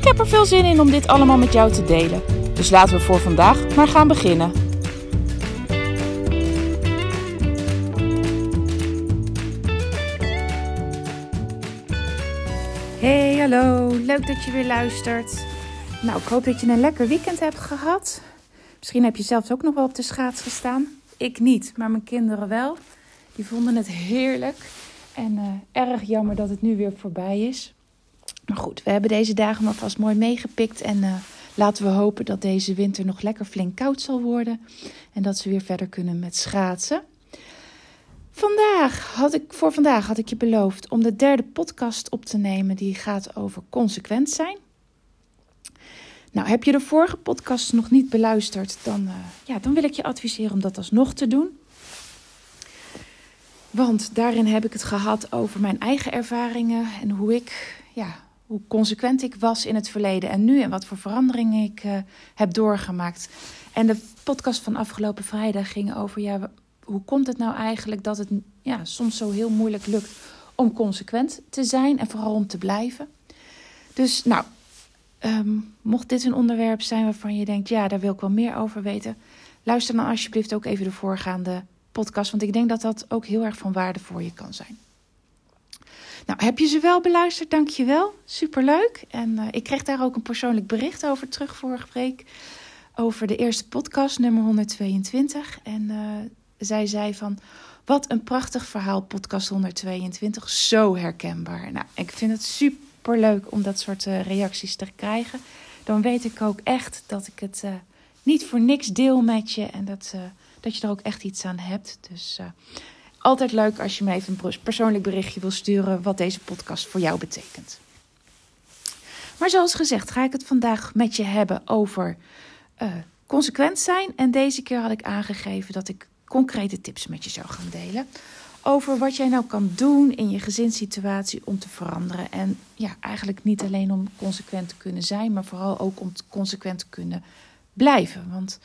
Ik heb er veel zin in om dit allemaal met jou te delen. Dus laten we voor vandaag maar gaan beginnen. Hey, hallo. Leuk dat je weer luistert. Nou, ik hoop dat je een lekker weekend hebt gehad. Misschien heb je zelfs ook nog wel op de schaats gestaan. Ik niet, maar mijn kinderen wel. Die vonden het heerlijk. En uh, erg jammer dat het nu weer voorbij is. Maar goed, we hebben deze dagen nog vast mooi meegepikt. En uh, laten we hopen dat deze winter nog lekker flink koud zal worden. En dat ze weer verder kunnen met schaatsen. Vandaag had ik, voor vandaag had ik je beloofd om de derde podcast op te nemen. Die gaat over consequent zijn. Nou, heb je de vorige podcast nog niet beluisterd, dan, uh, ja, dan wil ik je adviseren om dat alsnog te doen. Want daarin heb ik het gehad over mijn eigen ervaringen en hoe ik, ja, hoe consequent ik was in het verleden en nu en wat voor veranderingen ik uh, heb doorgemaakt. En de podcast van afgelopen vrijdag ging over, ja, hoe komt het nou eigenlijk dat het ja, soms zo heel moeilijk lukt om consequent te zijn en vooral om te blijven. Dus nou, um, mocht dit een onderwerp zijn waarvan je denkt, ja, daar wil ik wel meer over weten, luister dan alsjeblieft ook even de voorgaande podcast, want ik denk dat dat ook heel erg van waarde voor je kan zijn. Nou, heb je ze wel beluisterd? Dank je wel. Superleuk. En uh, ik kreeg daar ook een persoonlijk bericht over terug vorige week. Over de eerste podcast, nummer 122. En uh, zij zei van, wat een prachtig verhaal, podcast 122. Zo herkenbaar. Nou, ik vind het super leuk om dat soort uh, reacties te krijgen. Dan weet ik ook echt dat ik het niet voor niks deel met je. En dat dat je er ook echt iets aan hebt. Dus altijd leuk als je me even een persoonlijk berichtje wil sturen wat deze podcast voor jou betekent. Maar zoals gezegd ga ik het vandaag met je hebben over uh, consequent zijn. En deze keer had ik aangegeven dat ik concrete tips met je zou gaan delen. Over wat jij nou kan doen in je gezinssituatie om te veranderen. En ja, eigenlijk niet alleen om consequent te kunnen zijn, maar vooral ook om consequent te kunnen blijven. Want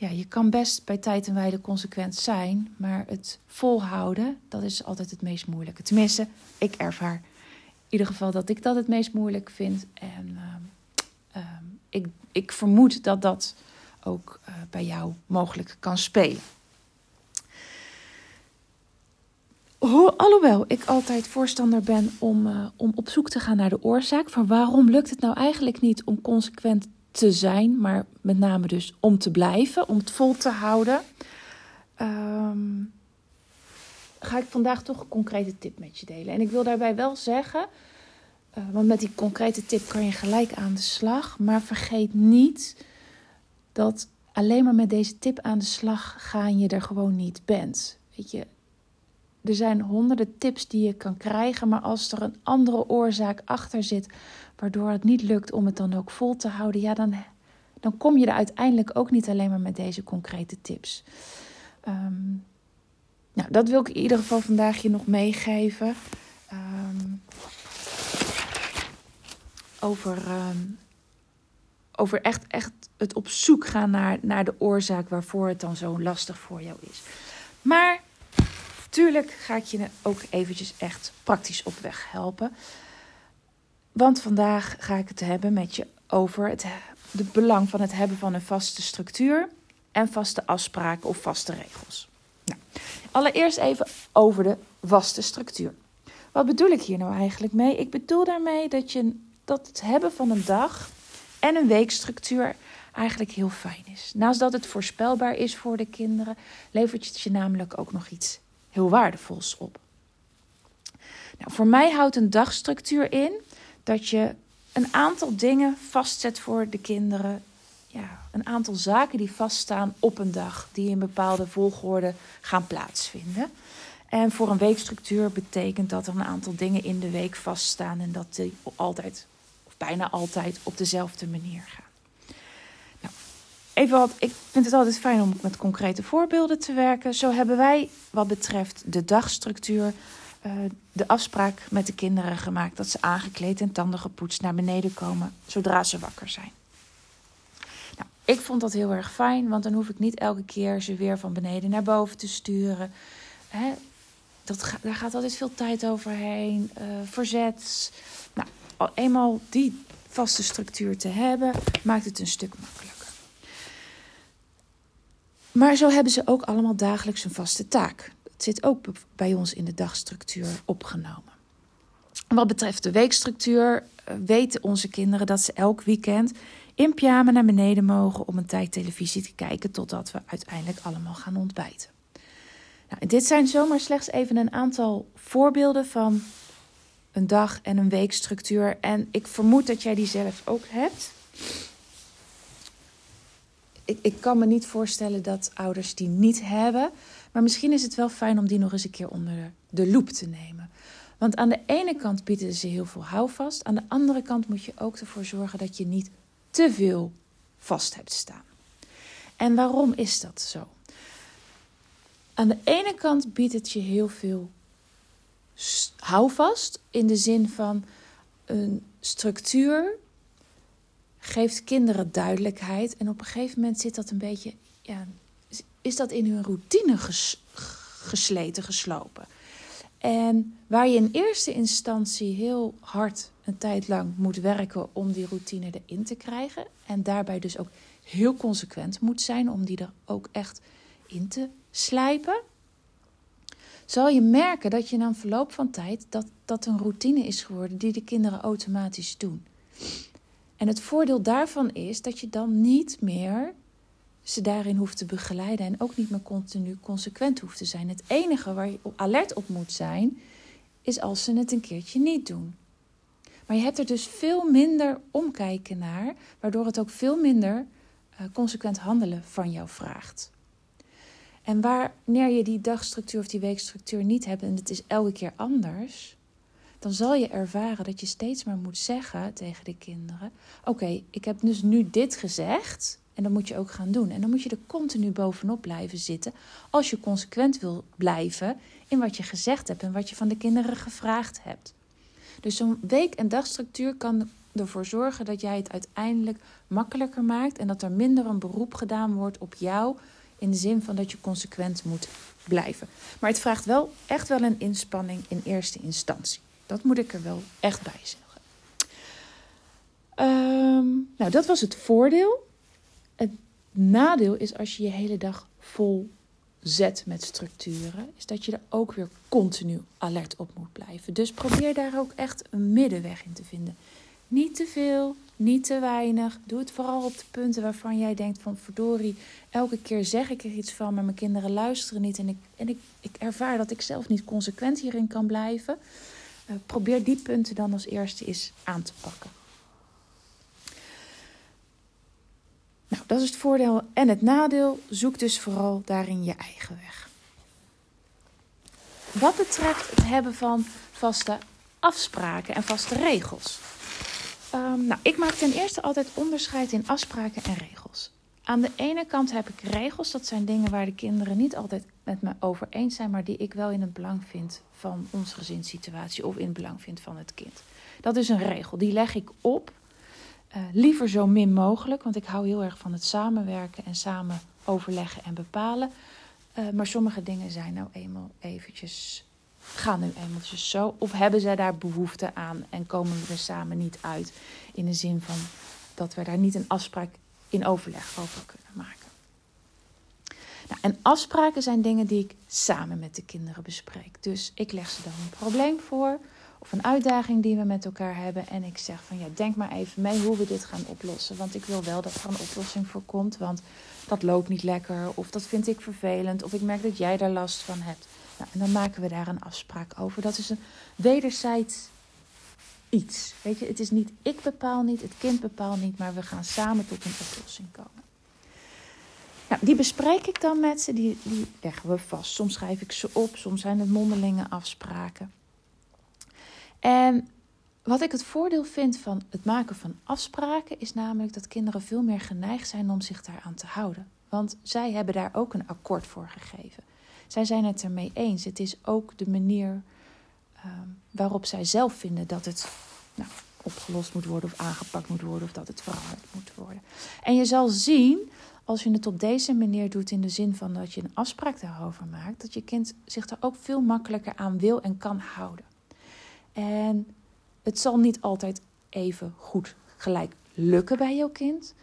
ja, je kan best bij tijd en wijde consequent zijn, maar het volhouden, dat is altijd het meest moeilijke. Tenminste, ik ervaar in ieder geval dat ik dat het meest moeilijk vind. En uh, uh, ik, ik vermoed dat dat ook uh, bij jou mogelijk kan spelen. Ho alhoewel ik altijd voorstander ben om, uh, om op zoek te gaan naar de oorzaak van waarom lukt het nou eigenlijk niet om consequent te zijn, maar met name dus om te blijven, om het vol te houden. Um, ga ik vandaag toch een concrete tip met je delen. En ik wil daarbij wel zeggen, uh, want met die concrete tip kan je gelijk aan de slag. Maar vergeet niet dat alleen maar met deze tip aan de slag gaan je er gewoon niet bent. Weet je, er zijn honderden tips die je kan krijgen, maar als er een andere oorzaak achter zit, waardoor het niet lukt om het dan ook vol te houden, ja, dan, dan kom je er uiteindelijk ook niet alleen maar met deze concrete tips. Um, nou, dat wil ik in ieder geval vandaag je nog meegeven. Um, over, um, over echt, echt het op zoek gaan naar, naar de oorzaak waarvoor het dan zo lastig voor jou is. Maar tuurlijk ga ik je ook eventjes echt praktisch op weg helpen. Want vandaag ga ik het hebben met je over het belang van het hebben van een vaste structuur en vaste afspraken of vaste regels. Nou, allereerst even over de vaste structuur. Wat bedoel ik hier nou eigenlijk mee? Ik bedoel daarmee dat, je, dat het hebben van een dag en een weekstructuur eigenlijk heel fijn is. Naast dat het voorspelbaar is voor de kinderen, levert het je namelijk ook nog iets heel waardevols op. Nou, voor mij houdt een dagstructuur in dat je een aantal dingen vastzet voor de kinderen. Ja, een aantal zaken die vaststaan op een dag, die in bepaalde volgorde gaan plaatsvinden. En voor een weekstructuur betekent dat er een aantal dingen in de week vaststaan en dat die altijd, of bijna altijd op dezelfde manier gaan. Nou, even wat, ik vind het altijd fijn om met concrete voorbeelden te werken. Zo hebben wij wat betreft de dagstructuur uh, de afspraak met de kinderen gemaakt dat ze aangekleed en tanden gepoetst naar beneden komen zodra ze wakker zijn. Nou, ik vond dat heel erg fijn, want dan hoef ik niet elke keer ze weer van beneden naar boven te sturen. Hè, dat, daar gaat altijd veel tijd overheen. Uh, verzet. Nou, eenmaal die vaste structuur te hebben, maakt het een stuk makkelijker. Maar zo hebben ze ook allemaal dagelijks een vaste taak. Het zit ook bij ons in de dagstructuur opgenomen. Wat betreft de weekstructuur eh, weten onze kinderen dat ze elk weekend in pyjama naar beneden mogen om een tijd televisie te kijken totdat we uiteindelijk allemaal gaan ontbijten. Nou, dit zijn zomaar slechts even een aantal voorbeelden van een dag- en een weekstructuur. En ik vermoed dat jij die zelf ook hebt. Ik, ik kan me niet voorstellen dat ouders die niet hebben. Maar misschien is het wel fijn om die nog eens een keer onder de loep te nemen. Want aan de ene kant bieden ze heel veel houvast. Aan de andere kant moet je ook ervoor zorgen dat je niet te veel vast hebt staan. En waarom is dat zo? Aan de ene kant biedt het je heel veel houvast in de zin van een structuur geeft kinderen duidelijkheid en op een gegeven moment zit dat een beetje ja, is dat in hun routine gesleten, geslopen. En waar je in eerste instantie heel hard een tijd lang moet werken om die routine erin te krijgen. En daarbij dus ook heel consequent moet zijn om die er ook echt in te slijpen. Zal je merken dat je na een verloop van tijd dat dat een routine is geworden die de kinderen automatisch doen. En het voordeel daarvan is dat je dan niet meer ze daarin hoeft te begeleiden en ook niet meer continu consequent hoeft te zijn. Het enige waar je alert op moet zijn, is als ze het een keertje niet doen. Maar je hebt er dus veel minder omkijken naar, waardoor het ook veel minder uh, consequent handelen van jou vraagt. En wanneer je die dagstructuur of die weekstructuur niet hebt en het is elke keer anders, dan zal je ervaren dat je steeds maar moet zeggen tegen de kinderen: Oké, ik heb dus nu dit gezegd. En dat moet je ook gaan doen. En dan moet je er continu bovenop blijven zitten. Als je consequent wil blijven in wat je gezegd hebt en wat je van de kinderen gevraagd hebt. Dus zo'n week- en dagstructuur kan ervoor zorgen dat jij het uiteindelijk makkelijker maakt. En dat er minder een beroep gedaan wordt op jou. In de zin van dat je consequent moet blijven. Maar het vraagt wel echt wel een inspanning in eerste instantie. Dat moet ik er wel echt bij zeggen. Um, nou, dat was het voordeel. Het nadeel is als je je hele dag vol zet met structuren, is dat je er ook weer continu alert op moet blijven. Dus probeer daar ook echt een middenweg in te vinden. Niet te veel, niet te weinig. Doe het vooral op de punten waarvan jij denkt van verdorie, elke keer zeg ik er iets van, maar mijn kinderen luisteren niet en ik, en ik, ik ervaar dat ik zelf niet consequent hierin kan blijven. Uh, probeer die punten dan als eerste eens aan te pakken. Nou, dat is het voordeel en het nadeel. Zoek dus vooral daarin je eigen weg. Wat betreft het hebben van vaste afspraken en vaste regels. Um, nou, ik maak ten eerste altijd onderscheid in afspraken en regels. Aan de ene kant heb ik regels, dat zijn dingen waar de kinderen niet altijd met me over eens zijn, maar die ik wel in het belang vind van onze gezinssituatie of in het belang vind van het kind. Dat is een regel, die leg ik op uh, liever zo min mogelijk, want ik hou heel erg van het samenwerken en samen overleggen en bepalen. Uh, maar sommige dingen zijn nou eenmaal eventjes, gaan nu eenmaal zo. Of hebben zij daar behoefte aan en komen we er samen niet uit. In de zin van dat we daar niet een afspraak in overleg over kunnen maken. Nou, en afspraken zijn dingen die ik samen met de kinderen bespreek. Dus ik leg ze dan een probleem voor of een uitdaging die we met elkaar hebben. En ik zeg van ja, denk maar even mee hoe we dit gaan oplossen. Want ik wil wel dat er een oplossing voor komt. Want dat loopt niet lekker. Of dat vind ik vervelend. Of ik merk dat jij daar last van hebt. Nou, en dan maken we daar een afspraak over. Dat is een wederzijds iets. Weet je, het is niet ik bepaal niet, het kind bepaalt niet. Maar we gaan samen tot een oplossing komen. Die bespreek ik dan met ze, die, die leggen we vast. Soms schrijf ik ze op, soms zijn het mondelinge afspraken. En wat ik het voordeel vind van het maken van afspraken is namelijk dat kinderen veel meer geneigd zijn om zich daaraan te houden. Want zij hebben daar ook een akkoord voor gegeven. Zij zijn het ermee eens. Het is ook de manier ehm, waarop zij zelf vinden dat het nou, opgelost moet worden of aangepakt moet worden of dat het veranderd moet worden. En je zal zien, als je het op deze manier doet in de zin van dat je een afspraak daarover maakt, dat je kind zich er ook veel makkelijker aan wil en kan houden. En het zal niet altijd even goed gelijk lukken bij jouw kind.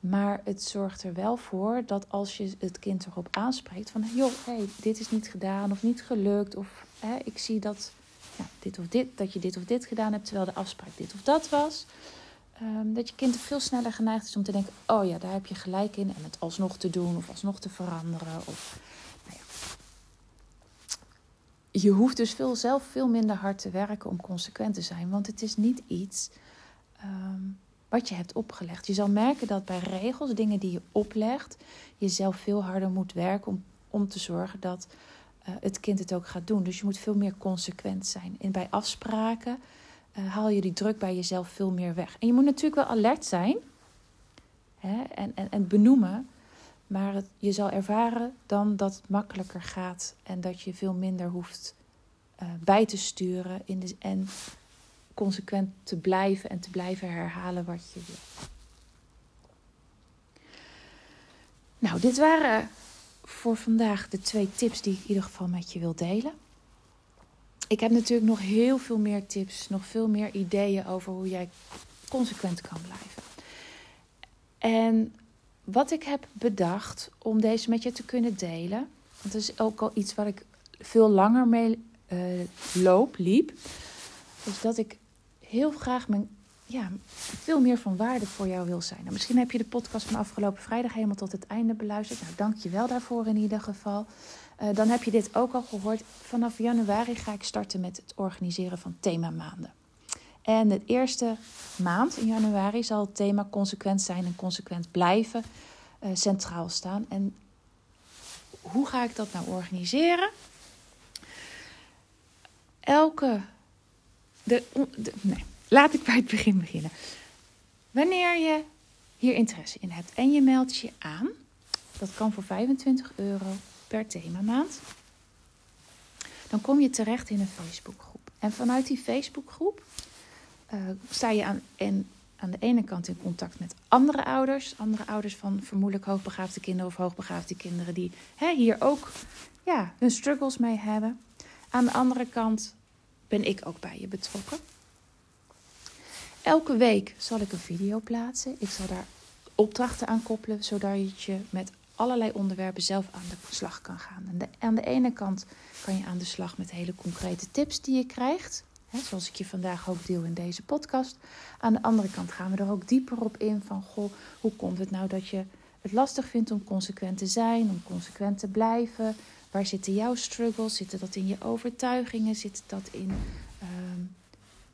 Maar het zorgt er wel voor dat als je het kind erop aanspreekt van joh, hey, dit is niet gedaan of niet gelukt. Of hè, ik zie dat, ja, dit of dit, dat je dit of dit gedaan hebt, terwijl de afspraak dit of dat was. Um, dat je kind veel sneller geneigd is om te denken: oh ja, daar heb je gelijk in. En het alsnog te doen of alsnog te veranderen. Of. Je hoeft dus veel, zelf veel minder hard te werken om consequent te zijn. Want het is niet iets um, wat je hebt opgelegd. Je zal merken dat bij regels, dingen die je oplegt, je zelf veel harder moet werken om, om te zorgen dat uh, het kind het ook gaat doen. Dus je moet veel meer consequent zijn. En bij afspraken uh, haal je die druk bij jezelf veel meer weg. En je moet natuurlijk wel alert zijn hè, en, en, en benoemen. Maar je zal ervaren dan dat het makkelijker gaat en dat je veel minder hoeft uh, bij te sturen. In de, en consequent te blijven en te blijven herhalen wat je wil. Nou, dit waren voor vandaag de twee tips die ik in ieder geval met je wil delen. Ik heb natuurlijk nog heel veel meer tips, nog veel meer ideeën over hoe jij consequent kan blijven. En wat ik heb bedacht om deze met je te kunnen delen, want dat is ook al iets waar ik veel langer mee uh, loop, liep, is dat ik heel graag mijn, ja, veel meer van waarde voor jou wil zijn. Nou, misschien heb je de podcast van afgelopen vrijdag helemaal tot het einde beluisterd. Nou, dank je wel daarvoor in ieder geval. Uh, dan heb je dit ook al gehoord. Vanaf januari ga ik starten met het organiseren van themamaanden. En de eerste maand in januari zal het thema consequent zijn en consequent blijven uh, centraal staan. En hoe ga ik dat nou organiseren? Elke de, de, nee, laat ik bij het begin beginnen. Wanneer je hier interesse in hebt en je meldt je aan, dat kan voor 25 euro per themamaand, dan kom je terecht in een Facebookgroep. En vanuit die Facebookgroep uh, sta je aan, en aan de ene kant in contact met andere ouders, andere ouders van vermoedelijk hoogbegaafde kinderen of hoogbegaafde kinderen die hè, hier ook ja, hun struggles mee hebben. Aan de andere kant ben ik ook bij je betrokken. Elke week zal ik een video plaatsen. Ik zal daar opdrachten aan koppelen, zodat je met allerlei onderwerpen zelf aan de slag kan gaan. En de, aan de ene kant kan je aan de slag met hele concrete tips die je krijgt. Zoals ik je vandaag ook deel in deze podcast. Aan de andere kant gaan we er ook dieper op in van... Goh, hoe komt het nou dat je het lastig vindt om consequent te zijn, om consequent te blijven? Waar zitten jouw struggles? Zitten dat in je overtuigingen? Zit dat in, uh,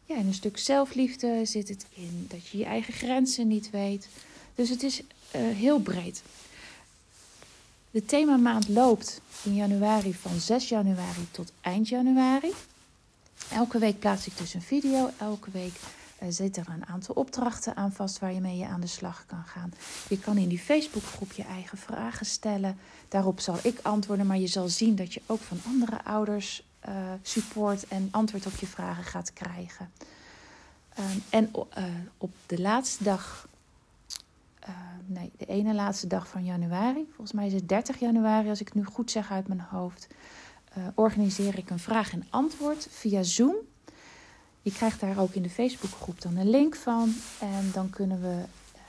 ja, in een stuk zelfliefde? Zit het in dat je je eigen grenzen niet weet? Dus het is uh, heel breed. De themamaand loopt in januari van 6 januari tot eind januari. Elke week plaats ik dus een video. Elke week uh, zitten er een aantal opdrachten aan vast waar je mee aan de slag kan gaan. Je kan in die Facebookgroep je eigen vragen stellen. Daarop zal ik antwoorden, maar je zal zien dat je ook van andere ouders uh, support en antwoord op je vragen gaat krijgen. Um, en uh, op de laatste dag, nee, de ene laatste dag van januari, volgens mij is het 30 januari, als ik nu goed zeg uit mijn hoofd, organiseer ik een vraag en antwoord via Zoom. Je krijgt daar ook in de Facebookgroep dan een link van. En dan kunnen we eh,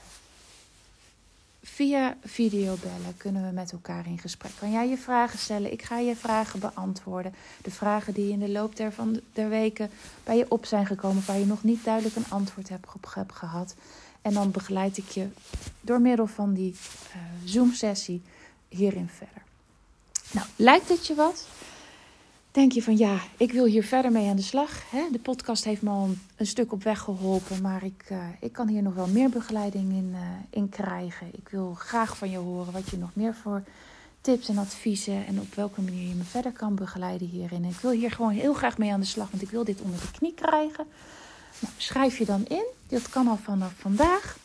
via videobellen kunnen we met elkaar in gesprek. Kan jij je vragen stellen? Ik ga je vragen beantwoorden. De vragen die in de loop der, van der weken bij je op zijn gekomen, waar je nog niet duidelijk een antwoord hebt op hebt gehad. En dan begeleid ik je door middel van die uh, Zoom-sessie hierin verder. Nou, lijkt het je wat? Denk je van ja, ik wil hier verder mee aan de slag. Hè? De podcast heeft me al een, stuk op weg geholpen, maar ik, uh, ik kan hier nog wel meer begeleiding in, uh, in krijgen. Ik wil graag van je horen wat je nog meer voor tips en adviezen en op welke manier je me verder kan begeleiden hierin. ik wil hier gewoon heel graag mee aan de slag, want ik wil dit onder de knie krijgen. Nou, schrijf je dan in. Dat kan al vanaf vandaag.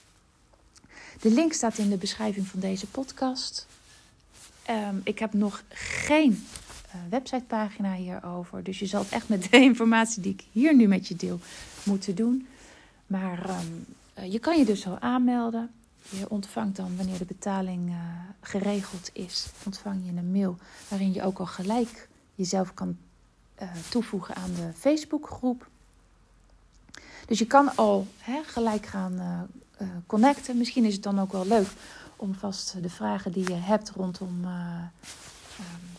De link staat in de beschrijving van deze podcast. Ehm, ik heb nog geen websitepagina hierover. Dus je zal echt met de informatie die ik hier nu met je deel moeten doen. Maar ehm, eh, je kan je dus al aanmelden. Je ontvangt dan, wanneer de betaling uh, geregeld is, ontvang je een mail waarin je ook al gelijk jezelf kan toevoegen aan de Facebookgroep. Dus je kan al hè, gelijk gaan connecten. Misschien is het dan ook wel leuk om vast de vragen die je hebt rondom um,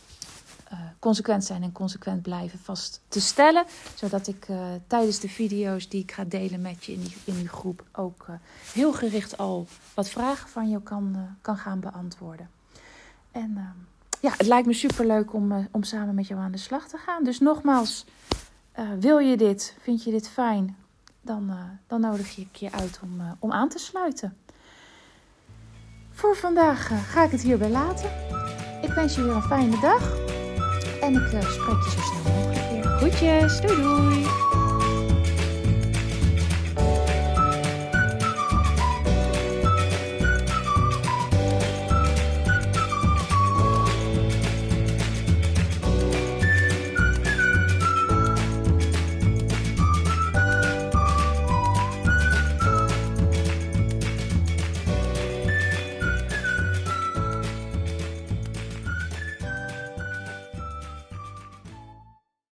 consequent zijn en consequent blijven vast te stellen. Zodat ik tijdens de video's die ik ga delen met je in die, in die groep ook heel gericht al wat vragen van je kan, kan gaan beantwoorden. En ehm, ja, het lijkt me super leuk om, om samen met jou aan de slag te gaan. Dus nogmaals, wil je dit? Vind je dit fijn? Dan, dan nodig je je uit om, om aan te sluiten. Voor vandaag ga ik het hierbij laten. Ik wens je weer een fijne dag. En ik spreek je zo snel mogelijk weer. Groetjes, doei doei!